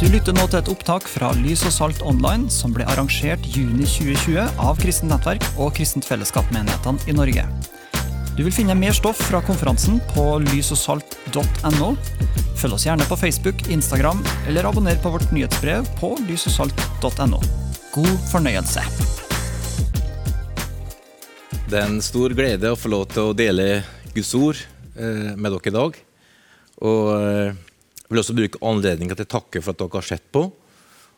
Du lytter nå til et opptak fra Lys og Salt Online, som ble arrangert juni 2020 av Kristent Nettverk og Kristent Fellesskap-menighetene i Norge. Du vil finne mer stoff fra konferansen på lysogsalt.no. Følg oss gjerne på Facebook, Instagram, eller abonner på vårt nyhetsbrev på lysogsalt.no. God fornøyelse. Det er en stor glede å få lov til å dele Guds ord eh, med dere i dag. Og eh, jeg vil også bruke anledningen til å takke for at dere har sett på,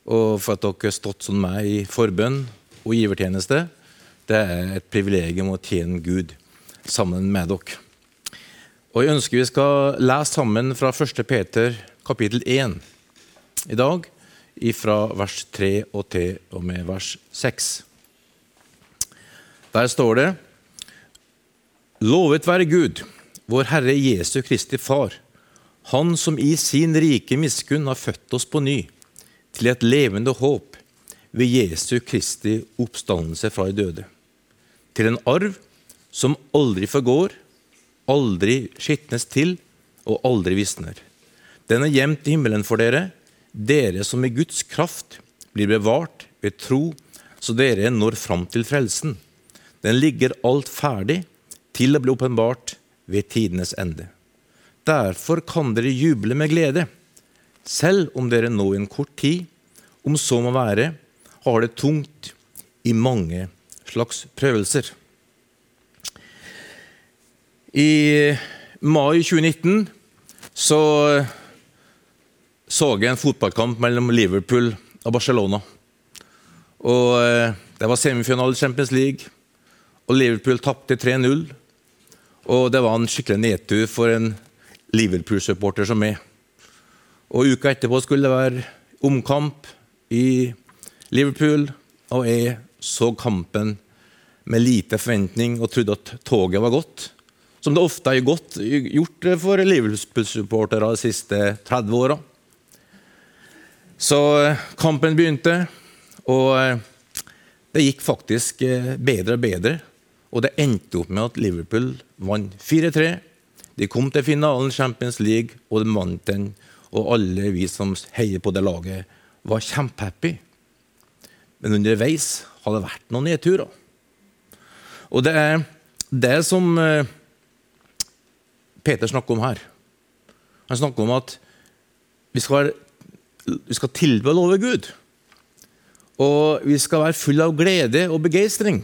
og for at dere har stått som meg i forbønn og givertjeneste. Det er et privilegium å tjene Gud sammen med dere. Og Jeg ønsker vi skal lese sammen fra 1. Peter kapittel 1 i dag, fra vers 3 og til og med vers 6. Der står det Lovet være Gud, vår Herre Jesu Kristi Far, Han som i sin rike miskunn har født oss på ny, til et levende håp ved Jesu Kristi oppstandelse fra de døde, til en arv som aldri forgår, aldri skitnes til og aldri visner. Den er gjemt i himmelen for dere, dere som i Guds kraft blir bevart ved tro, så dere når fram til frelsen. Den ligger alt ferdig til å bli åpenbart ved tidenes ende. Derfor kan dere juble med glede, selv om dere nå i en kort tid, om så må være, har det tungt i mange slags prøvelser. I mai 2019 så så jeg en fotballkamp mellom Liverpool og Barcelona. Og eh, Det var semifinale i Champions League, og Liverpool tapte 3-0. Og det var en skikkelig nedtur for en Liverpool-supporter som meg. Og Uka etterpå skulle det være omkamp i Liverpool, og jeg så kampen med lite forventning og trodde at toget var gått som det ofte har gjort for Liverpool-supportere de siste 30 åra. Så eh, kampen begynte, og eh, det gikk faktisk eh, bedre og bedre. Og det endte opp med at Liverpool vant 4-3. De kom til finalen Champions League, og de vant den. Og alle vi som heier på det laget, var kjempehappy. Men underveis har det vært noen nedturer. Og det er det som Peter snakker om her. Han snakker om at vi skal, vi skal tilbe og love Gud. Og vi skal være fulle av glede og begeistring,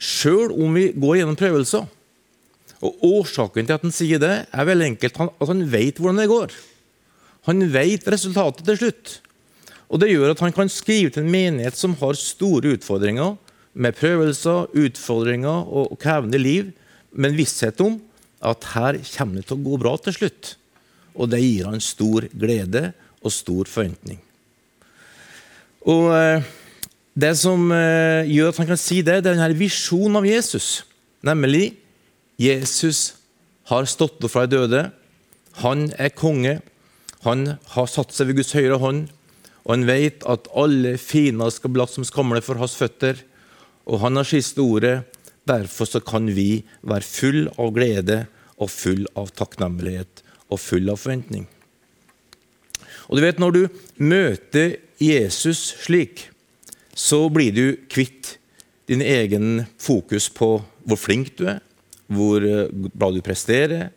sjøl om vi går gjennom prøvelser. Og Årsaken til at han sier det, er veldig enkelt at han vet hvordan det går. Han vet resultatet til slutt. Og Det gjør at han kan skrive til en menighet som har store utfordringer, med prøvelser, utfordringer og krevende liv, men visshet om at her kommer det til å gå bra til slutt. Og det gir han stor glede og stor forventning. Og eh, Det som eh, gjør at han kan si det, det er denne visjonen av Jesus. Nemlig Jesus har stått opp fra de døde. Han er konge. Han har satt seg ved Guds høyre hånd. Og han vet at alle fiender skal bli som skamle for hans føtter. Og han har siste ordet. Derfor så kan vi være full av glede og full av takknemlighet og full av forventning. Og du vet, Når du møter Jesus slik, så blir du kvitt din egen fokus på hvor flink du er, hvor eh, bra du presterer,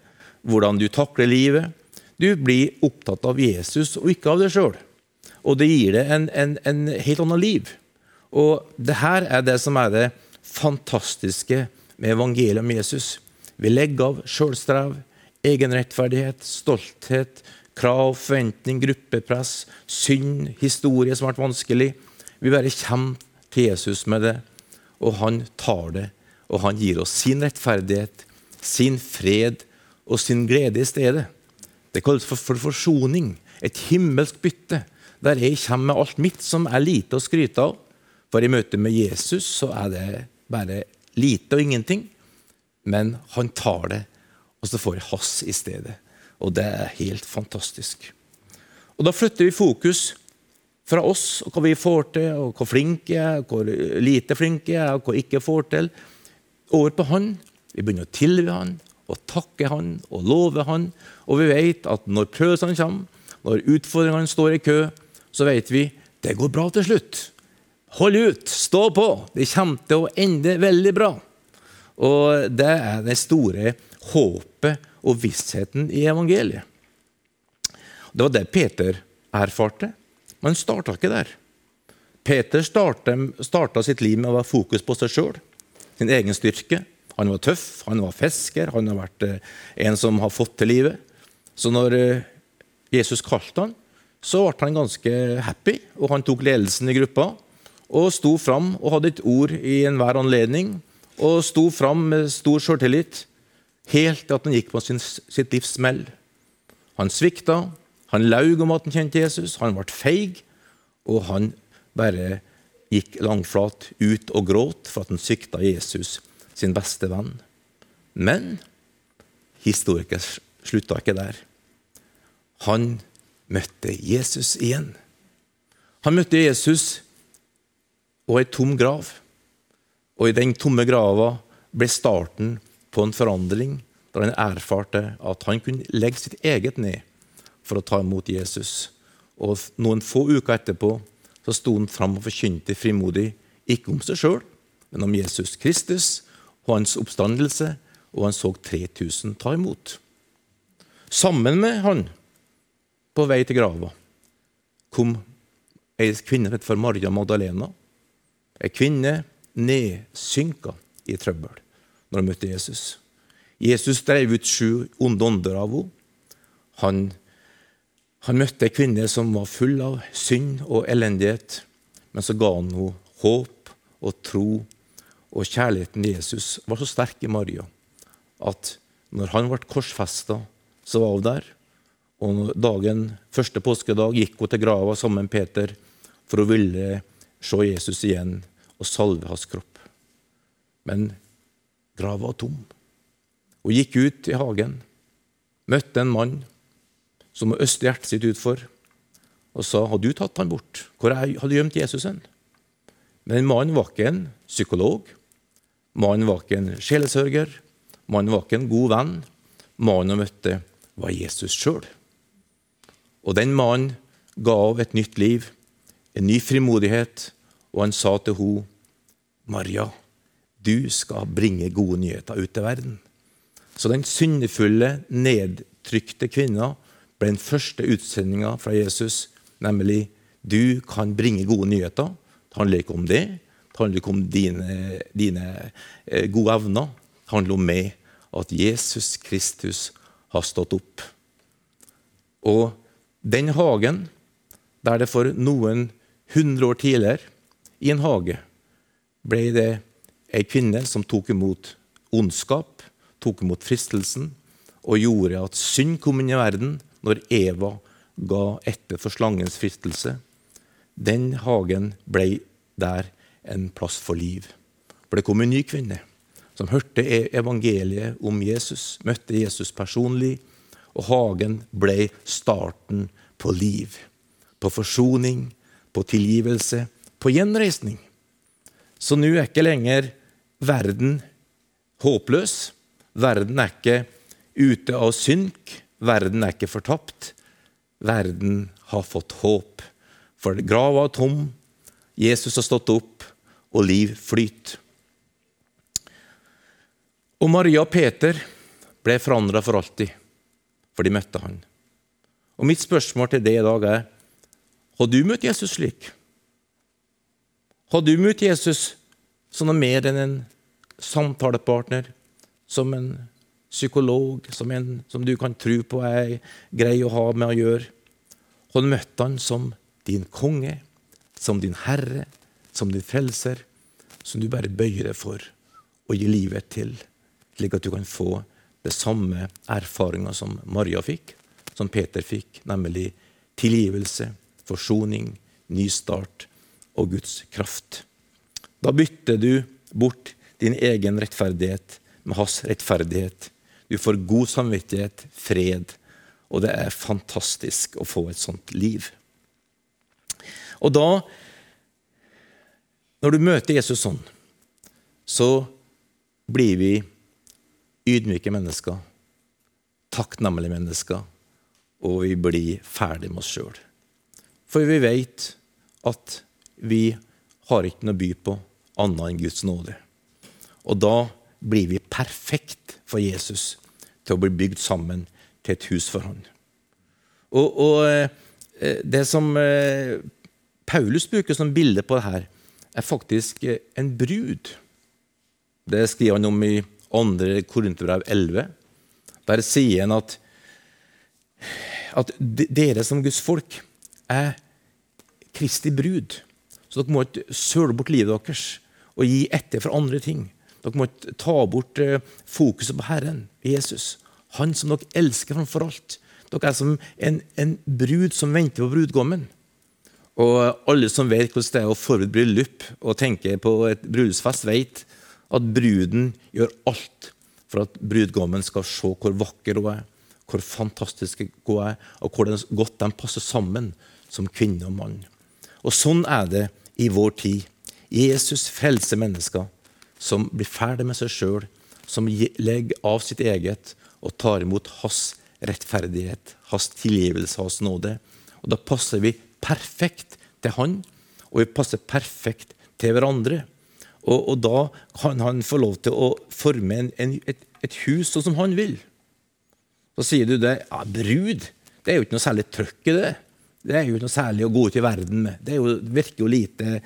hvordan du takler livet. Du blir opptatt av Jesus og ikke av deg sjøl. Og det gir deg en, en, en helt annet liv. Og det her er det som er det fantastiske med evangeliet om Jesus. Vi legger av sjølstrev, egenrettferdighet, stolthet, krav, forventning, gruppepress, synd, historie som har vært vanskelig. Vi bare kommer til Jesus med det, og han tar det. Og han gir oss sin rettferdighet, sin fred og sin glede i stedet. Det kalles for, for forsoning, et himmelsk bytte, der jeg kommer med alt mitt som er lite å skryte av. For i møte med Jesus så er det bare lite og ingenting. Men han tar det, og så får jeg hans i stedet. Og det er helt fantastisk. Og Da flytter vi fokus fra oss og hva vi får til, og hvor flinke jeg er, hvor lite flinke jeg er, og hva jeg ikke får til, over på han. Vi begynner å tilby han, og takke han og love han. Og vi vet at når prøvelsene kommer, når utfordringene står i kø, så vet vi det går bra til slutt. Hold ut, stå på. Det kommer til å ende veldig bra. Og det er det store håpet og vissheten i evangeliet. Det var det Peter erfarte. Men starta ikke der. Peter starta sitt liv med å være fokus på seg sjøl, sin egen styrke. Han var tøff, han var fisker, han har vært eh, en som har fått til livet. Så når eh, Jesus kalte han, så ble han ganske happy, og han tok ledelsen i gruppa. Og sto fram og hadde et ord i enhver anledning, og sto fram med stor sjøltillit, helt til at han gikk på sin, sitt livs smell. Han svikta, han laug om at han kjente Jesus, han ble feig, og han bare gikk langflat ut og gråt for at han svikta Jesus, sin beste venn. Men historikeren slutta ikke der. Han møtte Jesus igjen. Han møtte Jesus og ei tom grav. Og i den tomme grava ble starten på en forandring, da han erfarte at han kunne legge sitt eget ned for å ta imot Jesus. Og Noen få uker etterpå så sto han fram og forkynte frimodig, ikke om seg sjøl, men om Jesus Kristus og hans oppstandelse, og han så 3000 ta imot. Sammen med han, på vei til grava, kom ei kvinne for Maria Magdalena. Ei kvinne nedsynka i trøbbel når hun møtte Jesus. Jesus drev ut sju onde ånder av henne. Han, han møtte ei kvinne som var full av synd og elendighet, men så ga han henne håp og tro. Og kjærligheten til Jesus var så sterk i Maria at når han ble korsfesta, så var hun der. Og dagen, første påskedag gikk hun til grava sammen med Peter for hun ville se Jesus igjen og salve hans kropp. Men grava var tom. Hun gikk ut i hagen, møtte en mann som har øste hjertet sitt utfor, og sa har du tatt han bort? Hvor har du gjemt Jesus? Men mannen var ikke en psykolog, mannen var ikke en sjelesørger, mannen var ikke en god venn. Mannen hun møtte, var Jesus sjøl. Og den mannen ga av et nytt liv, en ny frimodighet, og han sa til henne, Maria, du skal bringe gode nyheter ut til verden. Så den syndefulle, nedtrykte kvinna ble den første utsendinga fra Jesus, nemlig du kan bringe gode nyheter. Det handler ikke om det. Det handler ikke om dine, dine eh, gode evner. Det handler om meg, at Jesus Kristus har stått opp. Og den hagen, der det for noen hundre år tidligere, i en hage, ble det ei kvinne som tok imot ondskap, tok imot fristelsen, og gjorde at synd kom inn i verden når Eva ga etter for slangens fristelse. Den hagen ble der en plass for liv. For det kom en ny kvinne som hørte e- evangeliet om Jesus, møtte Jesus personlig, og hagen ble starten på liv, på forsoning, på tilgivelse, på gjenreisning. Så nå er ikke lenger verden håpløs. Verden er ikke ute av synk. Verden er ikke fortapt. Verden har fått håp. For grava er tom, Jesus har stått opp, og liv flyter. Og Maria og Peter ble forandra for alltid, for de møtte han. Og Mitt spørsmål til deg i dag er har du møtt Jesus slik? Har du møtt Jesus som noe mer enn en samtalepartner, som en psykolog, som en som du kan tro på er grei å ha med å gjøre? Han møtte han som din konge, som din herre, som din frelser, som du bare bøyer deg for og gir livet til, slik at du kan få det samme erfaringa som Maria fikk, som Peter fikk, nemlig tilgivelse, forsoning, ny start og Guds kraft. Da bytter du bort din egen rettferdighet med hans rettferdighet. Du får god samvittighet, fred, og det er fantastisk å få et sånt liv. Og da, når du møter Jesus sånn, så blir vi ydmyke mennesker, takknemlige mennesker og vi blir ferdig med oss sjøl. For vi vet at vi har ikke noe å by på annet enn Guds nåde. Og da blir vi perfekt for Jesus til å bli bygd sammen til et hus for han. Og, og eh, det som eh, Paulus bruker som bilde på det her, er faktisk eh, en brud. Det skriver han om i 2. Korinterbrev 11. Der sier han at, at dere som Guds folk er Kristi brud. Så dere må ikke søle bort livet deres og gi etter for andre ting. Dere må ta bort fokuset på Herren, Jesus. Han som dere elsker framfor alt. Dere er som en, en brud som venter på brudgommen. Og alle som vet hvordan det er å forberede bryllup og tenke på et bryllupsfest, vet at bruden gjør alt for at brudgommen skal se hvor vakker hun er, hvor fantastisk hun er, og hvor godt de passer sammen som kvinne og mann. Og Sånn er det i vår tid. Jesus frelser mennesker som blir ferdig med seg sjøl, som legger av sitt eget og tar imot hans rettferdighet, hans tilgivelse, hans nåde. Og Da passer vi perfekt til han, og vi passer perfekt til hverandre. Og, og da kan han få lov til å forme en, en, et, et, hus sånn som han vil. Så sier du det. Ja, brud, det er jo ikke noe særlig trøkk i det. Det er jo ikke noe særlig å gå ut i verden med. Det jo, virker jo lite,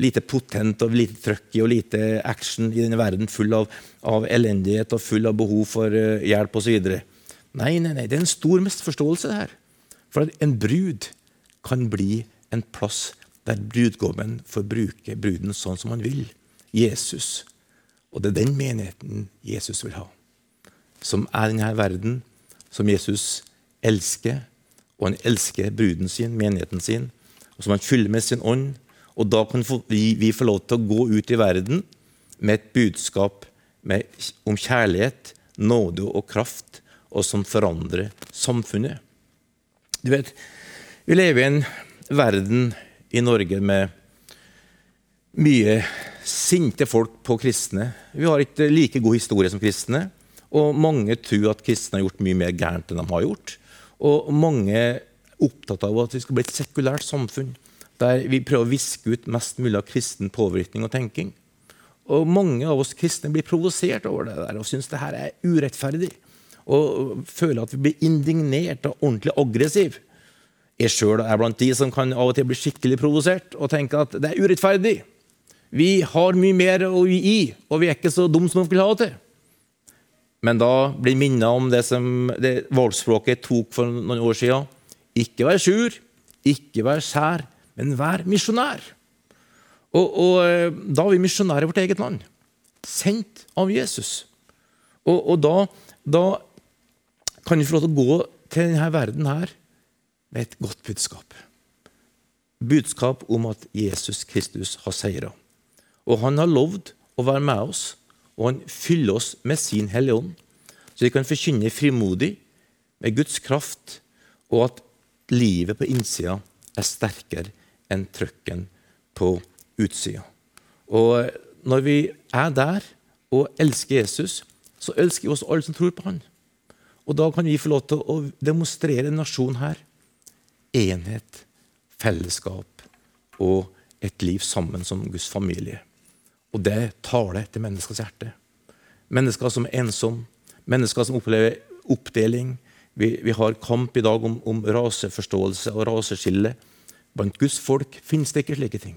lite potent og lite trøkk og lite action i denne verden full av, av elendighet og full av behov for uh, hjelp osv. Nei, nei, nei, det er en stor misforståelse, det her. For en brud kan bli en plass der brudgommen får bruke bruden sånn som han vil. Jesus. Og det er den menigheten Jesus vil ha. Som er denne verden, som Jesus elsker og han elsker bruden sin, menigheten sin, og som han fyller med sin ånd. Og da kan vi, vi få lov til å gå ut i verden med et budskap med, om kjærlighet, nåde og kraft, og som forandrer samfunnet. Du vet, Vi lever i en verden i Norge med mye sinte folk på kristne. Vi har ikke like god historie som kristne. Og mange tror at kristne har gjort mye mer gærent enn de har gjort. Og mange er opptatt av at vi skal bli et sekulært samfunn der vi prøver å viske ut mest mulig av kristen påvirkning og tenking. Og Mange av oss kristne blir provosert over det der og syns det her er urettferdig. Og føler at vi blir indignert og ordentlig aggressiv. Jeg sjøl er blant de som kan av og til bli skikkelig provosert og tenke at det er urettferdig. Vi har mye mer å gi, i, og vi er ikke så dumme som vi vil ha det til. Men da blir minnet om det som det valgspråket tok for noen år siden. Ikke vær sur, ikke vær sær, men vær misjonær. Og, og, eh, Da er vi misjonærer i vårt eget land, sendt av Jesus. Og, og da, da, kan vi få lov til å gå til denne verden her med et godt budskap. Budskap om at Jesus Kristus har seira. Og han har lovd å være med oss og han fyller oss med sin Hellige Ånd, så vi kan forkynne frimodig med Guds kraft, og at livet på innsida er sterkere enn trøkken på utsida. Og når vi er der og elsker Jesus, så elsker vi også alle som tror på han. Og da kan vi få lov til å demonstrere en nasjon her. Enhet, fellesskap og et liv sammen som Guds familie. Og det taler til menneskers hjerte. Mennesker som er ensomme, mennesker som opplever oppdeling. Vi, vi har kamp i dag om, om, raseforståelse og raseskille. Blant Guds folk finnes det ikke slike ting.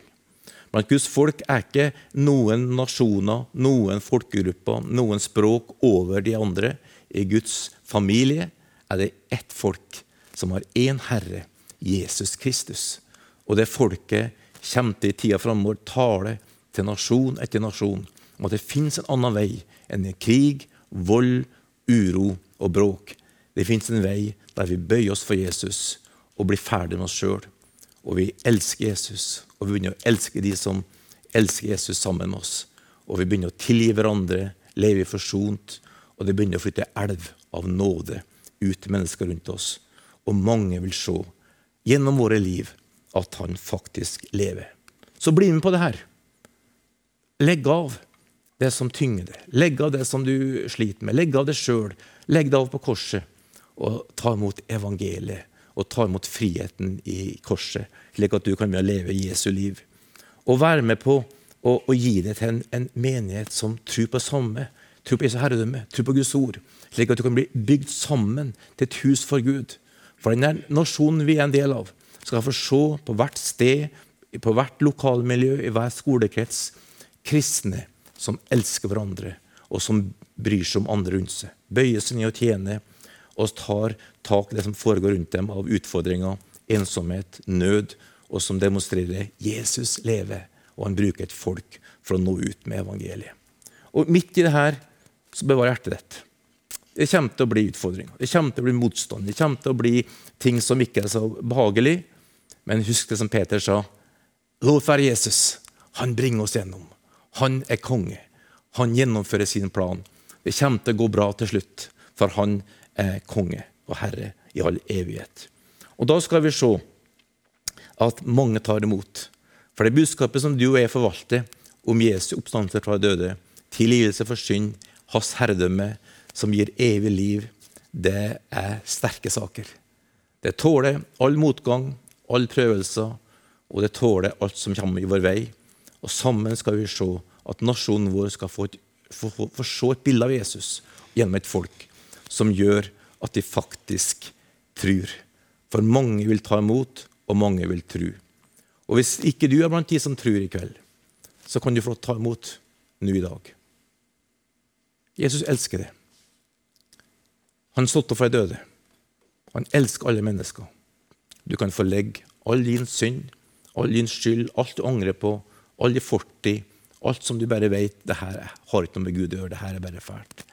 Blant Guds folk er ikke noen nasjoner, noen folkegrupper, noen språk over de andre. I Guds familie er det ett folk som har én Herre, Jesus Kristus. Og det folket kommer til i tida framover tale til nasjon etter nasjon om at det fins en annen vei enn krig, vold, uro og bråk. Det fins en vei der vi bøyer oss for Jesus og blir ferdig med oss sjøl. Og vi elsker Jesus, og vi begynner å elske de som elsker Jesus sammen med oss. Og vi begynner å tilgi hverandre, leve forsont, og det begynner å flytte elv av nåde ut til mennesker rundt oss. Og mange vil se gjennom våre liv at han faktisk lever. Så bli med på det her. Legg av det som tynger deg. Legg av det som du sliter med. Legg av det sjøl. Legg det av på korset. og ta imot evangeliet og ta imot friheten i korset, slik at du kan leve Jesu liv. Og være med på å, å gi det til en, en, menighet som tror på samme, tror på Jesu herredømme, tror på Guds ord, slik at du kan bli bygd sammen til et hus for Gud. For den nasjonen vi er en del av, skal få se på hvert sted, på hvert lokalmiljø, i hver skolekrets, kristne som elsker hverandre, og som bryr seg om andre rundt seg. Bøyer seg ned og tjener, og tar tak i det som foregår rundt dem av utfordringer, ensomhet, nød, og som demonstrerer Jesus lever, og han bruker et folk for å nå ut med evangeliet. Og Midt i det her så bevar hjertet ditt. Det kommer til å bli utfordringer, det kommer til å bli motstand, det kommer til å bli ting som ikke er så behagelig. Men husk det som Peter sa. Lov være Jesus. Han bringer oss gjennom. Han er konge. Han gjennomfører sin plan. Det kommer til å gå bra til slutt, for han er konge og herre i all evighet. Og Da skal vi se at mange tar imot. For det budskapet som du og jeg forvalter om Jesu oppstandelse fra døde, tilgivelse for synd, hans herredømme, som gir evig liv, det er sterke saker. Det tåler all motgang, all prøvelser, og det tåler alt som kommer i vår vei. Og sammen skal vi se at nasjonen vår skal få, et, få, få, få se et bilde av Jesus gjennom et folk som gjør at de faktisk tror. For mange vil ta imot, og mange vil tro. Og hvis ikke du er blant de som tror i kveld, så kan du få ta imot nå i dag. Jesus elsker det. Han stått opp fra de døde. Han elsker alle mennesker. Du kan få legge all din synd, all din skyld, alt du angrer på, all din fortid, alt som du bare vet det her har ikke noe med Gud å gjøre, det her er bare fælt.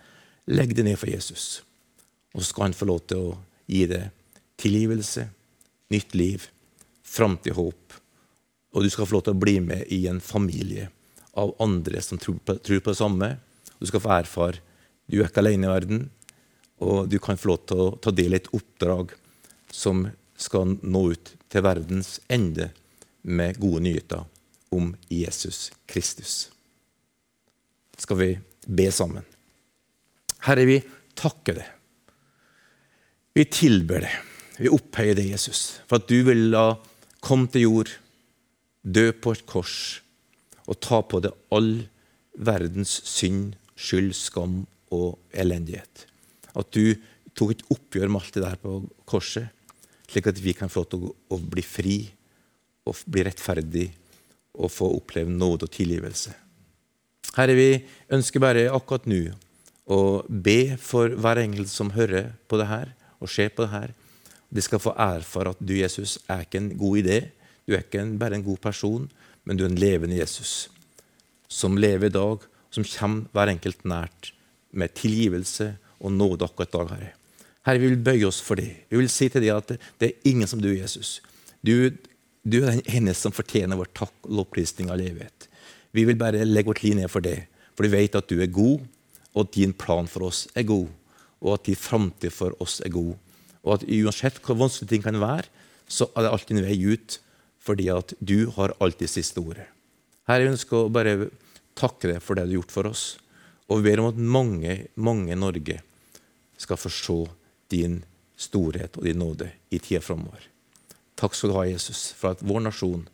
Legg det ned for Jesus. Og så skal han få lov til å gi deg tilgivelse, nytt liv, framtid, håp. Og du skal få lov til å bli med i en familie av andre som tror på, tror på det samme. Du skal få erfare du er ikke alene i verden, og du kan få lov til å ta del i et oppdrag som skal nå ut til verdens ende med gode nyheter om Jesus Kristus. Skal vi be sammen? Herre, vi takker deg. Vi tilber deg. Vi opphøyer deg, Jesus, for at du vil la komme til jord, dø på et kors og ta på deg all verdens synd, skyld, skam og elendighet. At du tok et oppgjør med alt det der på korset, slik at vi kan få lov til å bli fri og bli rettferdig og få oppleve nåde og tilgivelse. Herre, vi ønsker bare akkurat nå å be for hver enkelt som hører på det her og ser på det her. De skal få erfare at du, Jesus, er ikke en god idé. Du er ikke bare en god person, men du er en levende Jesus som lever i dag, som kommer hver enkelt nært med tilgivelse og nåde akkurat i dag, Herre. Herre, vi vil bøye oss for det. Vi vil si til deg at det er ingen som du, Jesus. Du, du er den eneste som fortjener vår takk og lovprisning av levighet. Vi vil bare legge vårt liv ned for det, for vi vet at du er god, og at din plan for oss er god, og at din framtid for oss er god. Og at uansett hvor vanskelig ting kan være, så er det alltid en vei ut, fordi at du har alltid siste ordet. Herre, jeg ønsker å bare takke deg for det du har gjort for oss. Og vi ber om at mange, mange i Norge skal få se din storhet og din nåde i tida framover. Takk skal du ha, Jesus, for at vår nasjon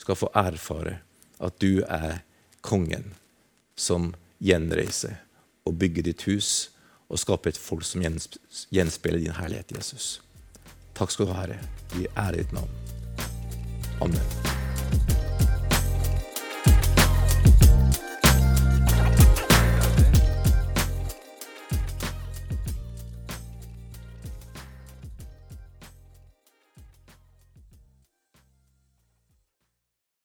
skal få erfare at du er kongen som gjenreiser og bygge ditt hus og skape et folk som gjenspeiler din herlighet, Jesus. Takk skal du ha, Herre. Vi ærer ditt navn. Amen.